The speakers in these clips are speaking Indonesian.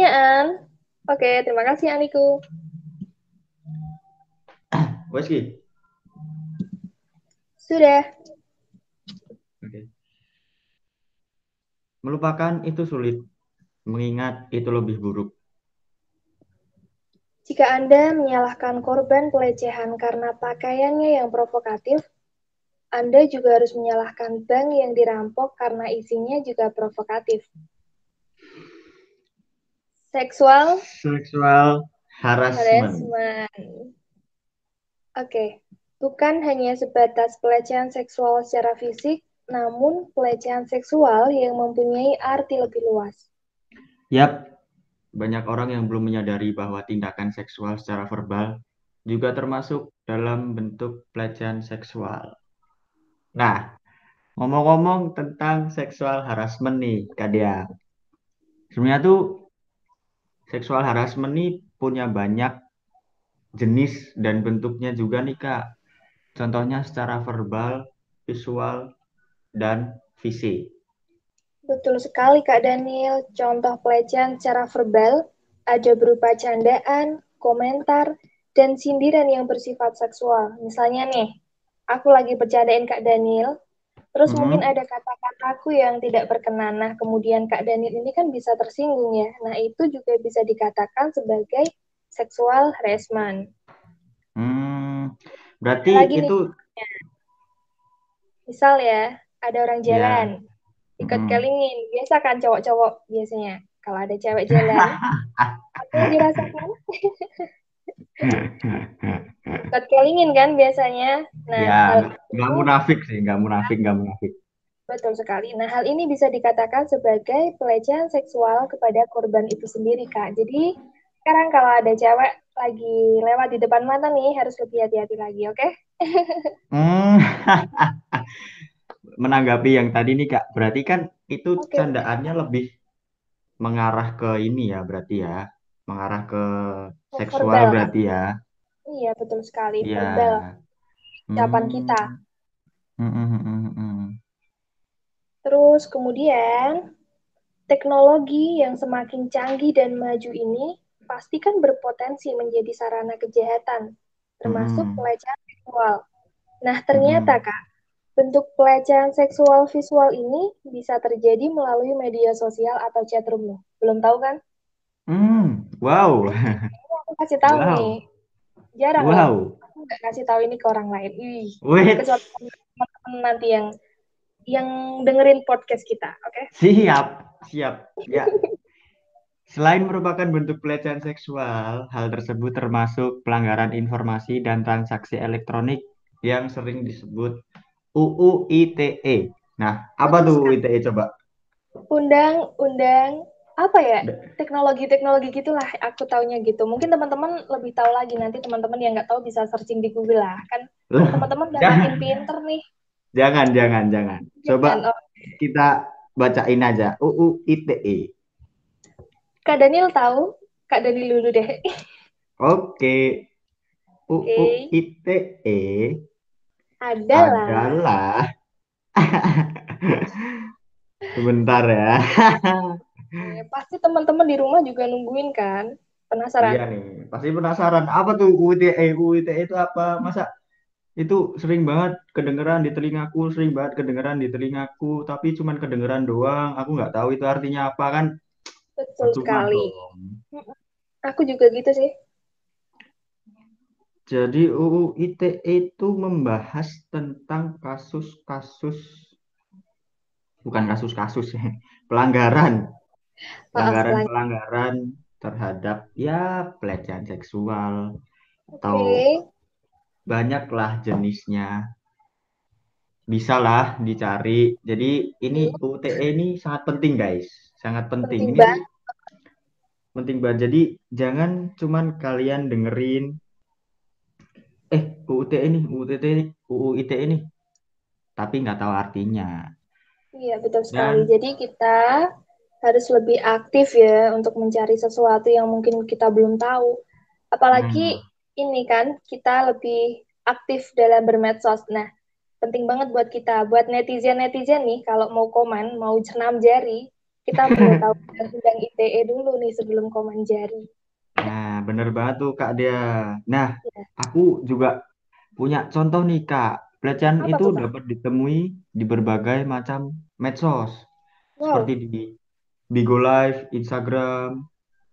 ya, An. Oke, terima kasih, Aniku. Wes? Sudah. Oke. Melupakan itu sulit, mengingat itu lebih buruk. Jika Anda menyalahkan korban pelecehan karena pakaiannya yang provokatif, Anda juga harus menyalahkan bank yang dirampok karena isinya juga provokatif. Seksual Seksual harassment. harassment. Oke, bukan hanya sebatas pelecehan seksual secara fisik, namun pelecehan seksual yang mempunyai arti lebih luas. Yap, banyak orang yang belum menyadari bahwa tindakan seksual secara verbal juga termasuk dalam bentuk pelecehan seksual. Nah, ngomong-ngomong tentang seksual harassment nih, Kak Dea. Sebenarnya tuh seksual harassment nih punya banyak jenis dan bentuknya juga nih Kak. Contohnya secara verbal, visual, dan fisik. Betul sekali Kak Daniel. Contoh pelecehan secara verbal ada berupa candaan, komentar, dan sindiran yang bersifat seksual. Misalnya nih, aku lagi bercandain Kak Daniel, terus Mhm. mungkin ada kata-kataku yang tidak berkenan. Nah, kemudian Kak Daniel ini kan bisa tersinggung ya. Nah, itu juga bisa dikatakan sebagai seksual harassment. Hmm, berarti Lagi nih, itu misal ya, ada orang ya. jalan, ikut Mhm. kelingin. Biasa kan cowok-cowok biasanya. Kalau ada cewek jalan, apa yang dirasakan? Ikut kelingin kan biasanya. Nah, Ya, nggak itu munafik sih, nggak munafik, nggak munafik. betul sekali. Nah, hal ini bisa dikatakan sebagai pelecehan seksual kepada korban itu sendiri, Kak. Jadi, sekarang kalau ada cewek lagi lewat di depan mata nih, harus lebih hati-hati lagi, oke? Hmm. Menanggapi yang tadi nih Kak, berarti kan itu Oke. candaannya lebih mengarah ke ini ya, berarti ya, mengarah ke seksual verbal, berarti ya. Iya, betul sekali. Iya. Verbal, ucapan Hmm. kita. Hmm, hmm, hmm, hmm, hmm. Terus kemudian, teknologi yang semakin canggih dan maju ini pasti kan berpotensi menjadi sarana kejahatan, termasuk Hmm, pelecehan seksual. Nah, ternyata hmm. Kak, bentuk pelecehan seksual visual ini bisa terjadi melalui media sosial atau chatroom. Belum tahu kan? Hmm, wow, Ini aku kasih tahu wow, nih. Jarang loh. wow. Aku nggak kasih tahu ini ke orang lain. Ih, Wait, kecuali teman-teman nanti yang yang dengerin podcast kita, oke? siap, siap. Ya, Selain merupakan bentuk pelecehan seksual, hal tersebut termasuk pelanggaran informasi dan transaksi elektronik yang sering disebut UU ITE. Nah, apa tuh. UU ITE coba? Undang-undang apa ya? Teknologi-teknologi gitulah aku taunya gitu. Mungkin teman-teman lebih tahu lagi nanti teman-teman yang nggak tahu bisa searching di Google lah. Kan teman-teman udah jangan, makin pinter nih. jangan, jangan, jangan. Coba Kan? Oh, kita bacain aja UU ITE. Kak Daniel tahu? Kak Daniel dulu deh. Oke, UU Oke. ITE Adalah adalah sebentar ya. eh, pasti teman-teman di rumah juga nungguin kan? Penasaran? Iya nih, pasti penasaran apa tuh UU ITE? UU ITE itu apa? Masa itu sering banget kedengeran di telingaku, sering banget kedengeran di telingaku, tapi cuman kedengeran doang. Aku nggak tahu itu artinya apa kan? Betul Percuma sekali. dong. Aku juga gitu sih. Jadi UU ITE itu membahas tentang kasus-kasus, bukan kasus-kasus, pelanggaran, Maaf, pelan. Pelanggaran-pelanggaran terhadap ya pelecehan seksual atau Oke. banyaklah jenisnya. Bisa lah dicari. Jadi ini UTE ini sangat penting guys, sangat penting. penting Ini banget. penting banget. Jadi jangan cuman kalian dengerin, eh UU ITE ini, UU ITE ini, UU ITE ini, tapi nggak tahu artinya. Iya, betul sekali. Dan Jadi kita harus lebih aktif ya untuk mencari sesuatu yang mungkin kita belum tahu. Apalagi hmm, ini kan kita lebih aktif dalam bermedsos. Nah, penting banget buat kita, buat netizen-netizen nih kalau mau komen, mau senam jari, kita perlu tahu undang-undang ITE dulu nih sebelum komen jari. Nah, bener banget tuh Kak dia. Nah, Ya. aku juga punya contoh nih Kak. Pelecehan itu dapat ditemui di berbagai macam medsos. Wow, Seperti di Bigo Live, Instagram,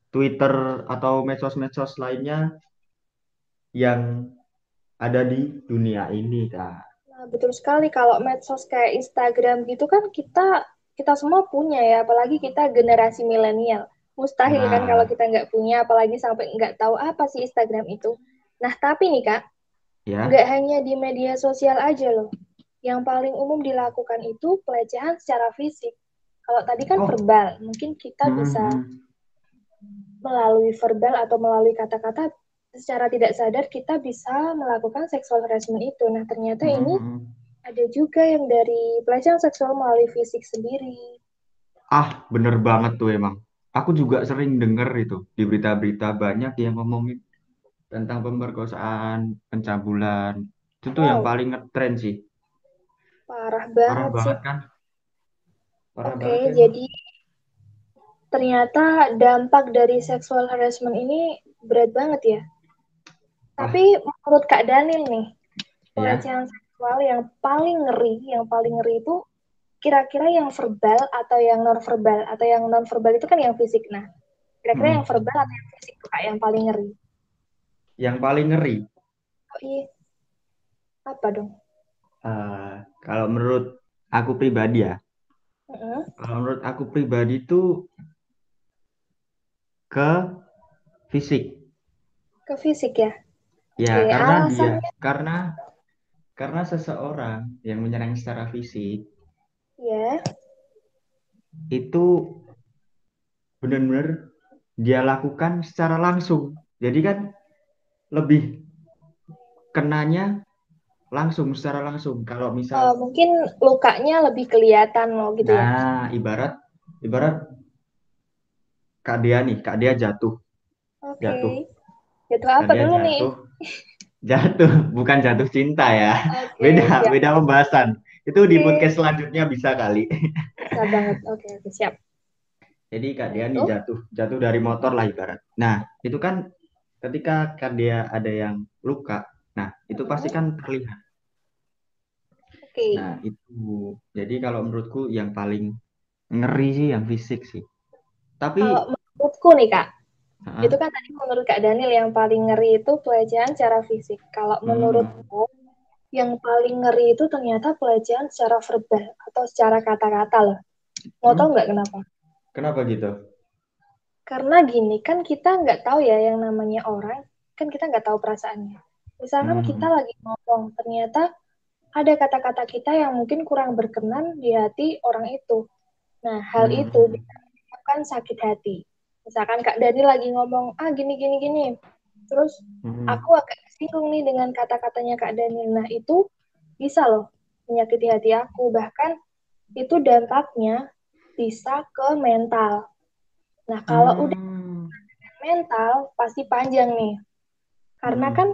Twitter, atau medsos-medsos lainnya yang ada di dunia ini Kak. nah, betul sekali kalau medsos kayak Instagram gitu kan kita kita semua punya ya, apalagi kita generasi milenial. Mustahil kan kalau Nah, kita nggak punya, apalagi sampai nggak tahu apa sih Instagram itu. Nah, tapi nih Kak, ya. nggak hanya di media sosial aja loh. Yang paling umum dilakukan itu pelecehan secara fisik. Kalau tadi kan Oh, verbal, mungkin kita hmm, bisa melalui verbal atau melalui kata-kata secara tidak sadar kita bisa melakukan sexual harassment itu. Nah, ternyata Hmm, ini ada juga yang dari pelecehan seksual melalui fisik sendiri. Ah, bener banget tuh emang. Aku juga sering denger itu di berita-berita banyak yang ngomongin tentang pemerkosaan, pencabulan. Itu tuh yang Wow, paling ngetren sih. parah Parah banget sih. banget kan? Oke, emang. jadi ternyata dampak dari sexual harassment ini berat banget ya. Wah, Tapi menurut Kak Daniel nih, pelecehan seksual yang paling ngeri, yang paling ngeri itu kira-kira yang verbal atau yang non verbal atau yang non verbal itu kan yang fisik. Nah, kira-kira yang Hmm. verbal atau yang fisik Kak yang paling ngeri? Yang paling ngeri, Oh iya, apa dong? eh, kalau menurut aku pribadi ya, Kalau menurut aku pribadi itu ke fisik. Ke fisik ya. Ya, Oke, karena dia, alasannya karena karena seseorang yang menyerang secara fisik ya. itu benar-benar dia lakukan secara langsung. Jadi kan lebih kenanya langsung secara langsung. Kalau misal, mungkin lukanya lebih kelihatan loh gitu ya. nah ibarat ibarat Kak Dia nih, Kak Dia jatuh, Oke. jatuh, Jatuh Kak apa dulu nih? jatuh, jatuh, bukan jatuh cinta ya. Oke, Beda, siap. beda pembahasan. Itu di Oke, podcast selanjutnya bisa kali. bisa banget. Oke, oke, siap. Jadi Kak Dia nih jatuh, jatuh dari motor lah ibarat. Nah, itu kan ketika Kak Dia ada yang luka, nah itu pasti kan terlihat. Oke. Nah, itu. Jadi kalau menurutku yang paling ngeri sih yang fisik sih. Tapi, Kalau menurutku nih Kak, itu ah, kan tadi menurut Kak Daniel yang paling ngeri itu pelecehan secara fisik. Kalau hmm, menurutku yang paling ngeri itu ternyata pelecehan secara verbal atau secara kata-kata loh. Mau hmm, tahu nggak kenapa? kenapa gitu? Karena gini, kan kita nggak tahu ya yang namanya orang, kan kita nggak tahu perasaannya. Misalkan kita Hmm, lagi ngomong, ternyata ada kata-kata kita yang mungkin kurang berkenan di hati orang itu. Nah, hal itu hmm, bisa menyebabkan sakit hati. Misalkan Kak Dani lagi ngomong, ah gini, gini, gini. Terus hmm, aku agak tersinggung nih dengan kata-katanya Kak Daniel. Nah, itu bisa loh menyakiti hati aku. Bahkan itu dampaknya bisa ke mental. Nah, kalau udah hmm, mental, pasti panjang nih. Karena hmm, kan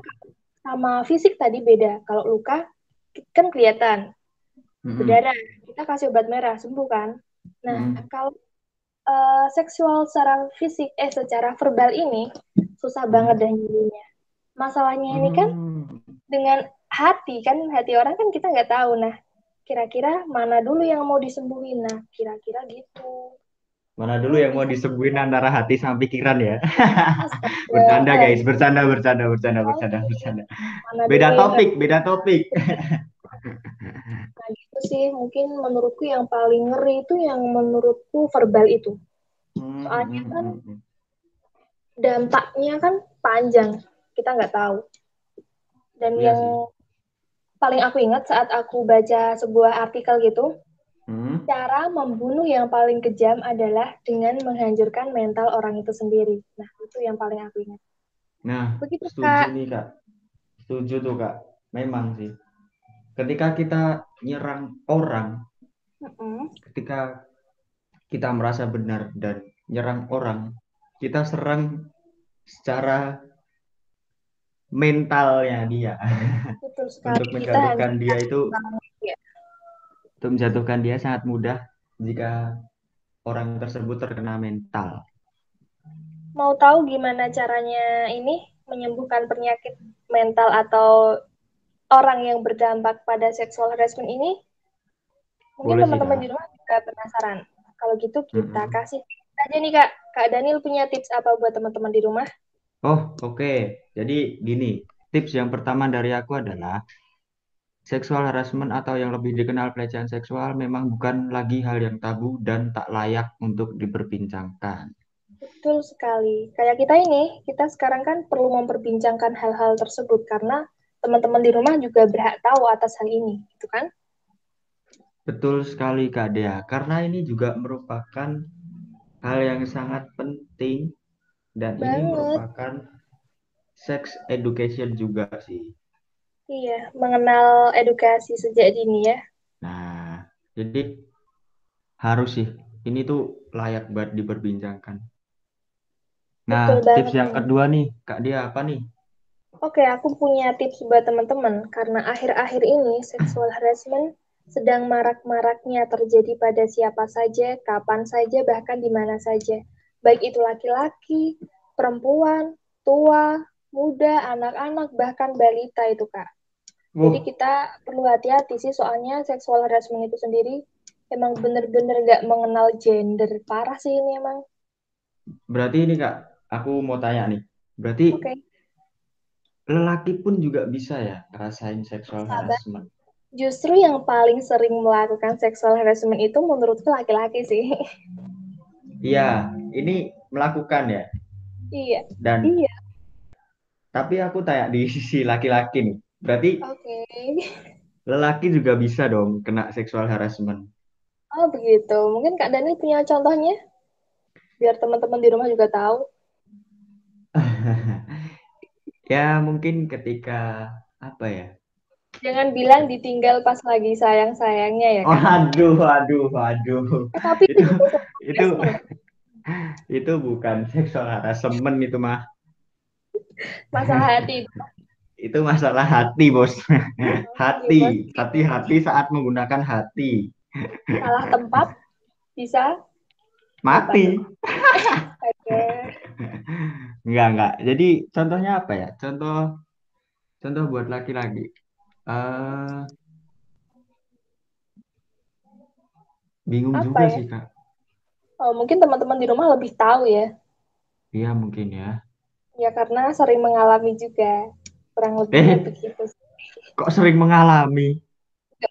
sama fisik tadi beda. Kalau luka, kan kelihatan. hmm, Berdarah, kita kasih obat merah, sembuh kan? Nah, hmm, kalau uh, seksual secara fisik, eh secara verbal ini, susah banget hmm, dan nyembuhnya. Masalahnya ini kan hmm. dengan hati kan hati orang kan kita nggak tahu nah kira-kira mana dulu yang mau disembuhin nah kira-kira gitu Mana dulu yang mau bisa disembuhin antara hati sama pikiran ya? Bercanda guys, bercanda, bercanda, bercanda, bercanda, bercanda. Beda topik, beda topik. nah gitu sih mungkin menurutku yang paling ngeri itu yang menurutku verbal itu soalnya hmm, kan hmm, hmm. dampaknya kan panjang kita nggak tahu dan Iya yang sih. paling aku ingat saat aku baca sebuah artikel gitu Hmm. Cara membunuh yang paling kejam adalah dengan menghancurkan mental orang itu sendiri. Nah, itu yang paling aku ingat. Nah, Begitu, setuju Kak. nih Kak. Setuju tuh Kak. Memang sih. Ketika kita nyerang orang, Mm-mm. ketika kita merasa benar dan nyerang orang, kita serang secara mentalnya dia. Betul Untuk sekali. Kita menjatuhkan dia itu. Untuk menjatuhkan dia sangat mudah jika orang tersebut terkena mental. Mau tahu gimana caranya ini menyembuhkan penyakit mental atau orang yang berdampak pada sexual harassment ini? Mungkin teman-teman di rumah juga penasaran. Kalau gitu kita mm -hmm. kasih aja nih Kak. Kak Daniel punya tips apa buat teman-teman di rumah? Oh, oke. Okay. Jadi gini, tips yang pertama dari aku adalah seksual harassment atau yang lebih dikenal pelecehan seksual memang bukan lagi hal yang tabu dan tak layak untuk diperbincangkan. Betul sekali. Kayak kita ini, kita sekarang kan perlu memperbincangkan hal-hal tersebut karena teman-teman di rumah juga berhak tahu atas hal ini, gitu kan? Betul sekali Kak Dea, karena ini juga merupakan hal yang sangat penting dan Banget. ini merupakan sex education juga sih. Iya, mengenal edukasi sejak dini ya. Nah, jadi harus sih. Ini tuh layak buat diperbincangkan. Nah, tips yang kedua nih, Kak Dia apa nih? Oke, aku punya tips buat teman-teman. Karena akhir-akhir ini sexual harassment sedang marak-maraknya terjadi pada siapa saja, kapan saja, bahkan di mana saja. Baik itu laki-laki, perempuan, tua, muda, anak-anak, bahkan balita itu, Kak. Oh. Jadi kita perlu hati-hati sih, soalnya seksual harassment itu sendiri emang bener-bener gak mengenal gender. Parah sih ini emang. Berarti ini, Kak, aku mau tanya nih. Berarti okay. lelaki pun juga bisa ya ngerasain seksual harassment? Justru yang paling sering melakukan seksual harassment itu menurutku laki-laki sih. Iya, ini melakukan ya. Iya. Dan iya. Tapi aku tanya di sisi laki-laki nih. Berarti okay. lelaki juga bisa dong kena seksual harassment. Oh begitu. Mungkin Kak Dani punya contohnya? Biar teman-teman di rumah juga tahu. ya mungkin ketika apa ya? Jangan bilang ditinggal pas lagi sayang-sayangnya ya. Kan? Oh, aduh, aduh, aduh. Eh, tapi itu itu, itu bukan seksual harassment itu mah masalah hati. Itu masalah hati bos. Hati. Hati-hati saat menggunakan hati. Salah tempat bisa. Mati. Enggak enggak. Jadi contohnya apa ya? Contoh contoh buat laki-laki. Uh, bingung apa juga ya? sih kak. Oh mungkin teman-teman di rumah lebih tahu ya. Iya mungkin ya Ya karena sering mengalami juga kurang lebih eh, begitu. Kok sering mengalami?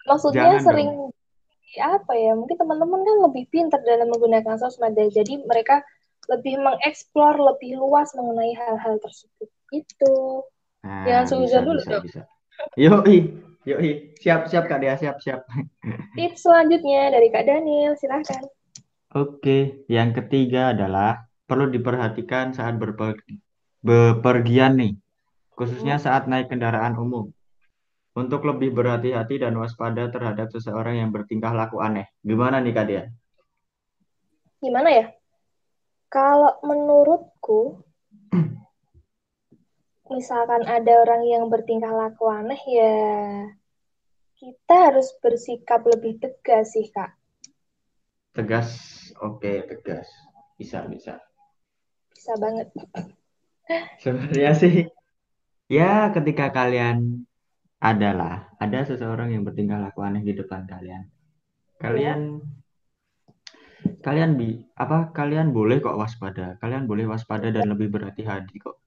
Maksudnya Jangan sering dong. apa ya? Mungkin teman-teman kan lebih pintar dalam menggunakan sosmed ya. Jadi mereka lebih mengeksplor lebih luas mengenai hal-hal tersebut. Itu. Nah, Jangan suzon dulu bisa, dong. Bisa. Yoi, yoi. Siap, siap Kak Dia, siap, siap. Tips selanjutnya dari Kak Daniel, silahkan. Oke, yang ketiga adalah perlu diperhatikan saat berpergian bepergian nih, khususnya hmm. saat naik kendaraan umum. Untuk lebih berhati-hati dan waspada terhadap seseorang yang bertingkah laku aneh. Gimana nih Kak Dia? Gimana ya? Kalau menurutku, misalkan ada orang yang bertingkah laku aneh ya kita harus bersikap lebih tegas sih kak. Tegas, oke tegas, bisa bisa. Bisa banget. Sebenarnya sih ya ketika kalian adalah ada seseorang yang bertingkah laku aneh di depan kalian. Kalian ya. kalian bi apa kalian boleh kok waspada. Kalian boleh waspada dan lebih berhati-hati kok.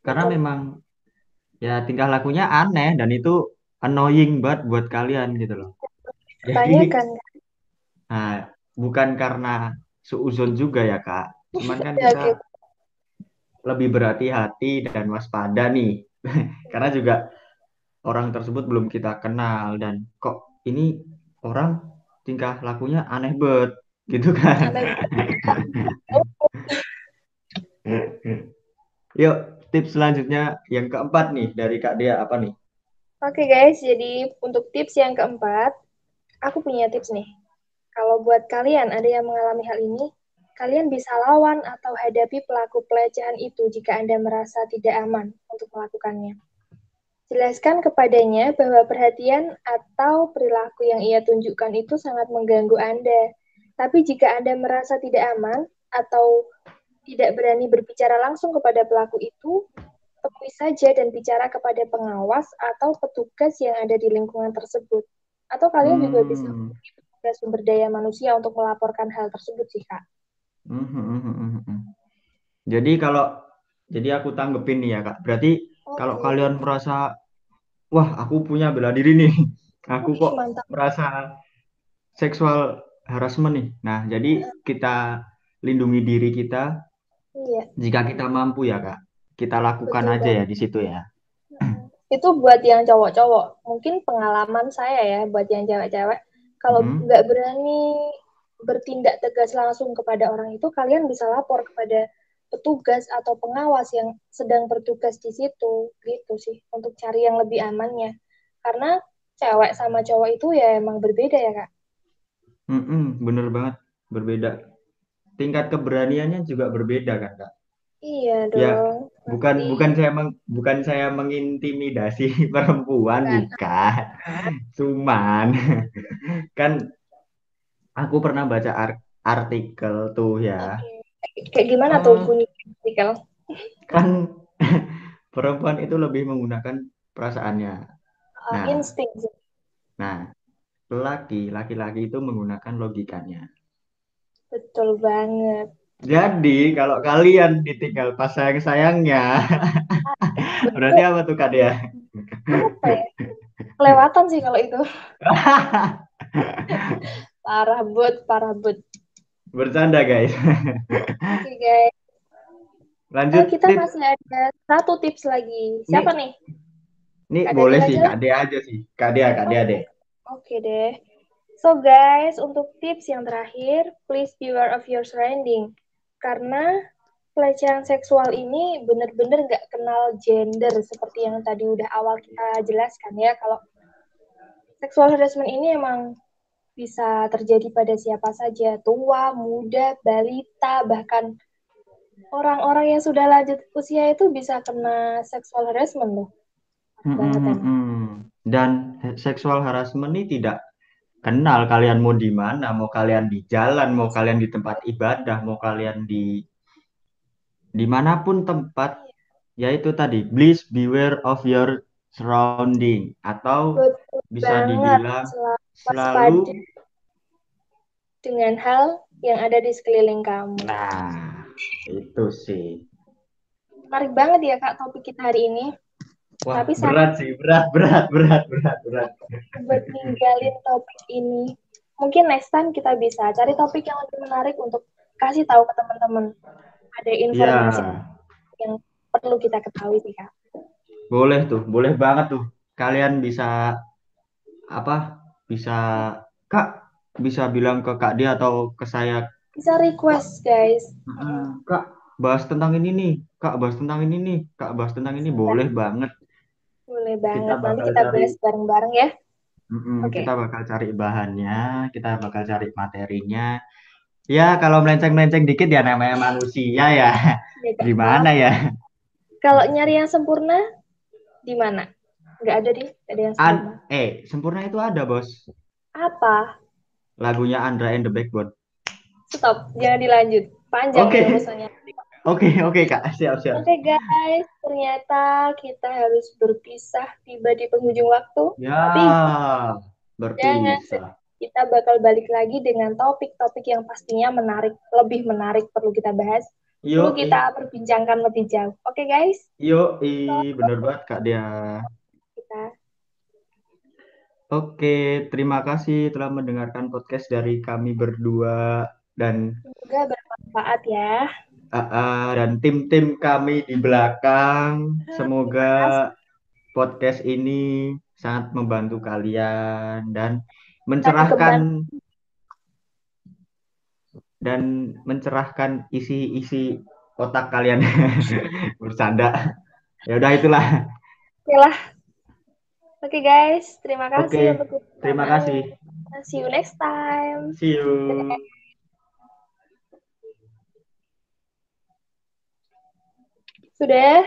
Karena memang ya tingkah lakunya aneh dan itu annoying banget buat kalian gitu loh. Jadi, kan. Nah, bukan karena seuzon juga ya, Kak. Cuman kan ya, kita gitu lebih berhati-hati dan waspada nih. Karena juga orang tersebut belum kita kenal dan kok ini orang tingkah lakunya aneh banget gitu kan. Yuk, tips selanjutnya yang keempat nih dari Kak Dea apa nih? Oke okay guys, jadi untuk tips yang keempat, aku punya tips nih. Kalau buat kalian ada yang mengalami hal ini, Kalian bisa lawan atau hadapi pelaku pelecehan itu jika Anda merasa tidak aman untuk melakukannya. Jelaskan kepadanya bahwa perhatian atau perilaku yang ia tunjukkan itu sangat mengganggu Anda. Tapi jika Anda merasa tidak aman atau tidak berani berbicara langsung kepada pelaku itu, temui saja dan bicara kepada pengawas atau petugas yang ada di lingkungan tersebut. Atau kalian hmm. juga bisa ke sumber daya manusia untuk melaporkan hal tersebut sih, Kak. Hmm, hmm, hmm, hmm. Jadi kalau jadi aku tanggepin nih ya, Kak. Berarti kalau kalian merasa wah, aku punya bela diri nih. Aku kok Mantap. merasa seksual harassment nih. Nah, jadi kita lindungi diri kita Iya. Jika kita mampu ya kak, kita lakukan Betul aja ya di situ ya. Itu buat yang cowok-cowok. Mungkin pengalaman saya ya buat yang cewek-cewek. Kalau hmm. nggak berani bertindak tegas langsung kepada orang itu, kalian bisa lapor kepada petugas atau pengawas yang sedang bertugas di situ, gitu sih, untuk cari yang lebih amannya. Karena cewek sama cowok itu ya emang berbeda ya kak. Mm -mm, bener banget, berbeda tingkat keberaniannya juga berbeda kan kak iya ya, dong ya, bukan Nanti. bukan saya meng, bukan saya mengintimidasi perempuan bukan cuman kan aku pernah baca art artikel tuh ya okay. kayak gimana uh, tuh ah. bunyi artikel kan perempuan itu lebih menggunakan perasaannya uh, nah insting nah laki laki-laki itu menggunakan logikanya Betul banget. Jadi kalau kalian ditinggal pas sayang-sayangnya, berarti apa tuh Kak Dea? Apa ya? Kelewatan sih kalau itu. parah but, parah but. Bercanda guys. Oke okay, guys. Lanjut. Nah, kita tips. masih ada satu tips lagi. Siapa nih? Nih, nih boleh sih Kak Dea aja sih. Kak Dea, Kak Dea deh. Oke deh. So guys, untuk tips yang terakhir, please beware of your surrounding. Karena pelecehan seksual ini benar-benar nggak kenal gender seperti yang tadi udah awal kita jelaskan ya. Kalau seksual harassment ini emang bisa terjadi pada siapa saja, tua, muda, balita, bahkan orang-orang yang sudah lanjut usia itu bisa kena seksual harassment loh. Mm -hmm. Dan seksual harassment ini tidak kenal kalian mau di mana, mau kalian di jalan, mau kalian di tempat ibadah, mau kalian di di mana pun tempat, yaitu tadi please beware of your surrounding atau Betul bisa dibilang selalu dengan hal yang ada di sekeliling kamu. Nah, itu sih. Menarik banget ya Kak topik kita hari ini. Wah, Tapi berat sih, berat, berat, berat, berat, berat. Buat ninggalin topik ini. Mungkin next time kita bisa cari topik yang lebih menarik untuk kasih tahu ke teman-teman. Ada informasi yeah. yang perlu kita ketahui sih, Kak. Boleh tuh, boleh banget tuh. Kalian bisa apa? Bisa Kak bisa bilang ke Kak dia atau ke saya. Bisa request, guys. Kak, bahas tentang ini nih. Kak, bahas tentang ini nih. Kak, bahas tentang ini boleh banget boleh banget. Kita Nanti kita cari, bahas bareng-bareng ya. Mm-mm, okay. Kita bakal cari bahannya, kita bakal cari materinya. Ya, kalau melenceng-melenceng dikit ya namanya manusia ya. ya Gimana ya? Kalau nyari yang sempurna, di mana? Nggak ada deh, ada yang sempurna. An- eh, sempurna itu ada, Bos. Apa? Lagunya Andra and the Backbone. Stop, jangan dilanjut. Panjang okay. urusannya. Oke, okay, oke okay, Kak. Siap, siap. Oke okay, guys, ternyata kita harus berpisah tiba di penghujung waktu. Ya, Tapi berpisah. Jangan, kita bakal balik lagi dengan topik-topik yang pastinya menarik, lebih menarik perlu kita bahas. Yuk, perlu kita i. perbincangkan lebih jauh. Oke okay, guys? Yuk, i, bener banget Kak Dia. Kita. Oke, terima kasih telah mendengarkan podcast dari kami berdua dan semoga bermanfaat ya uh, dan tim-tim kami di belakang. Semoga podcast ini sangat membantu kalian dan mencerahkan dan mencerahkan isi-isi otak kalian bercanda. Ya udah itulah. Oke lah. Oke okay, guys, terima kasih okay. Terima kasih. See you next time. See you. Sudah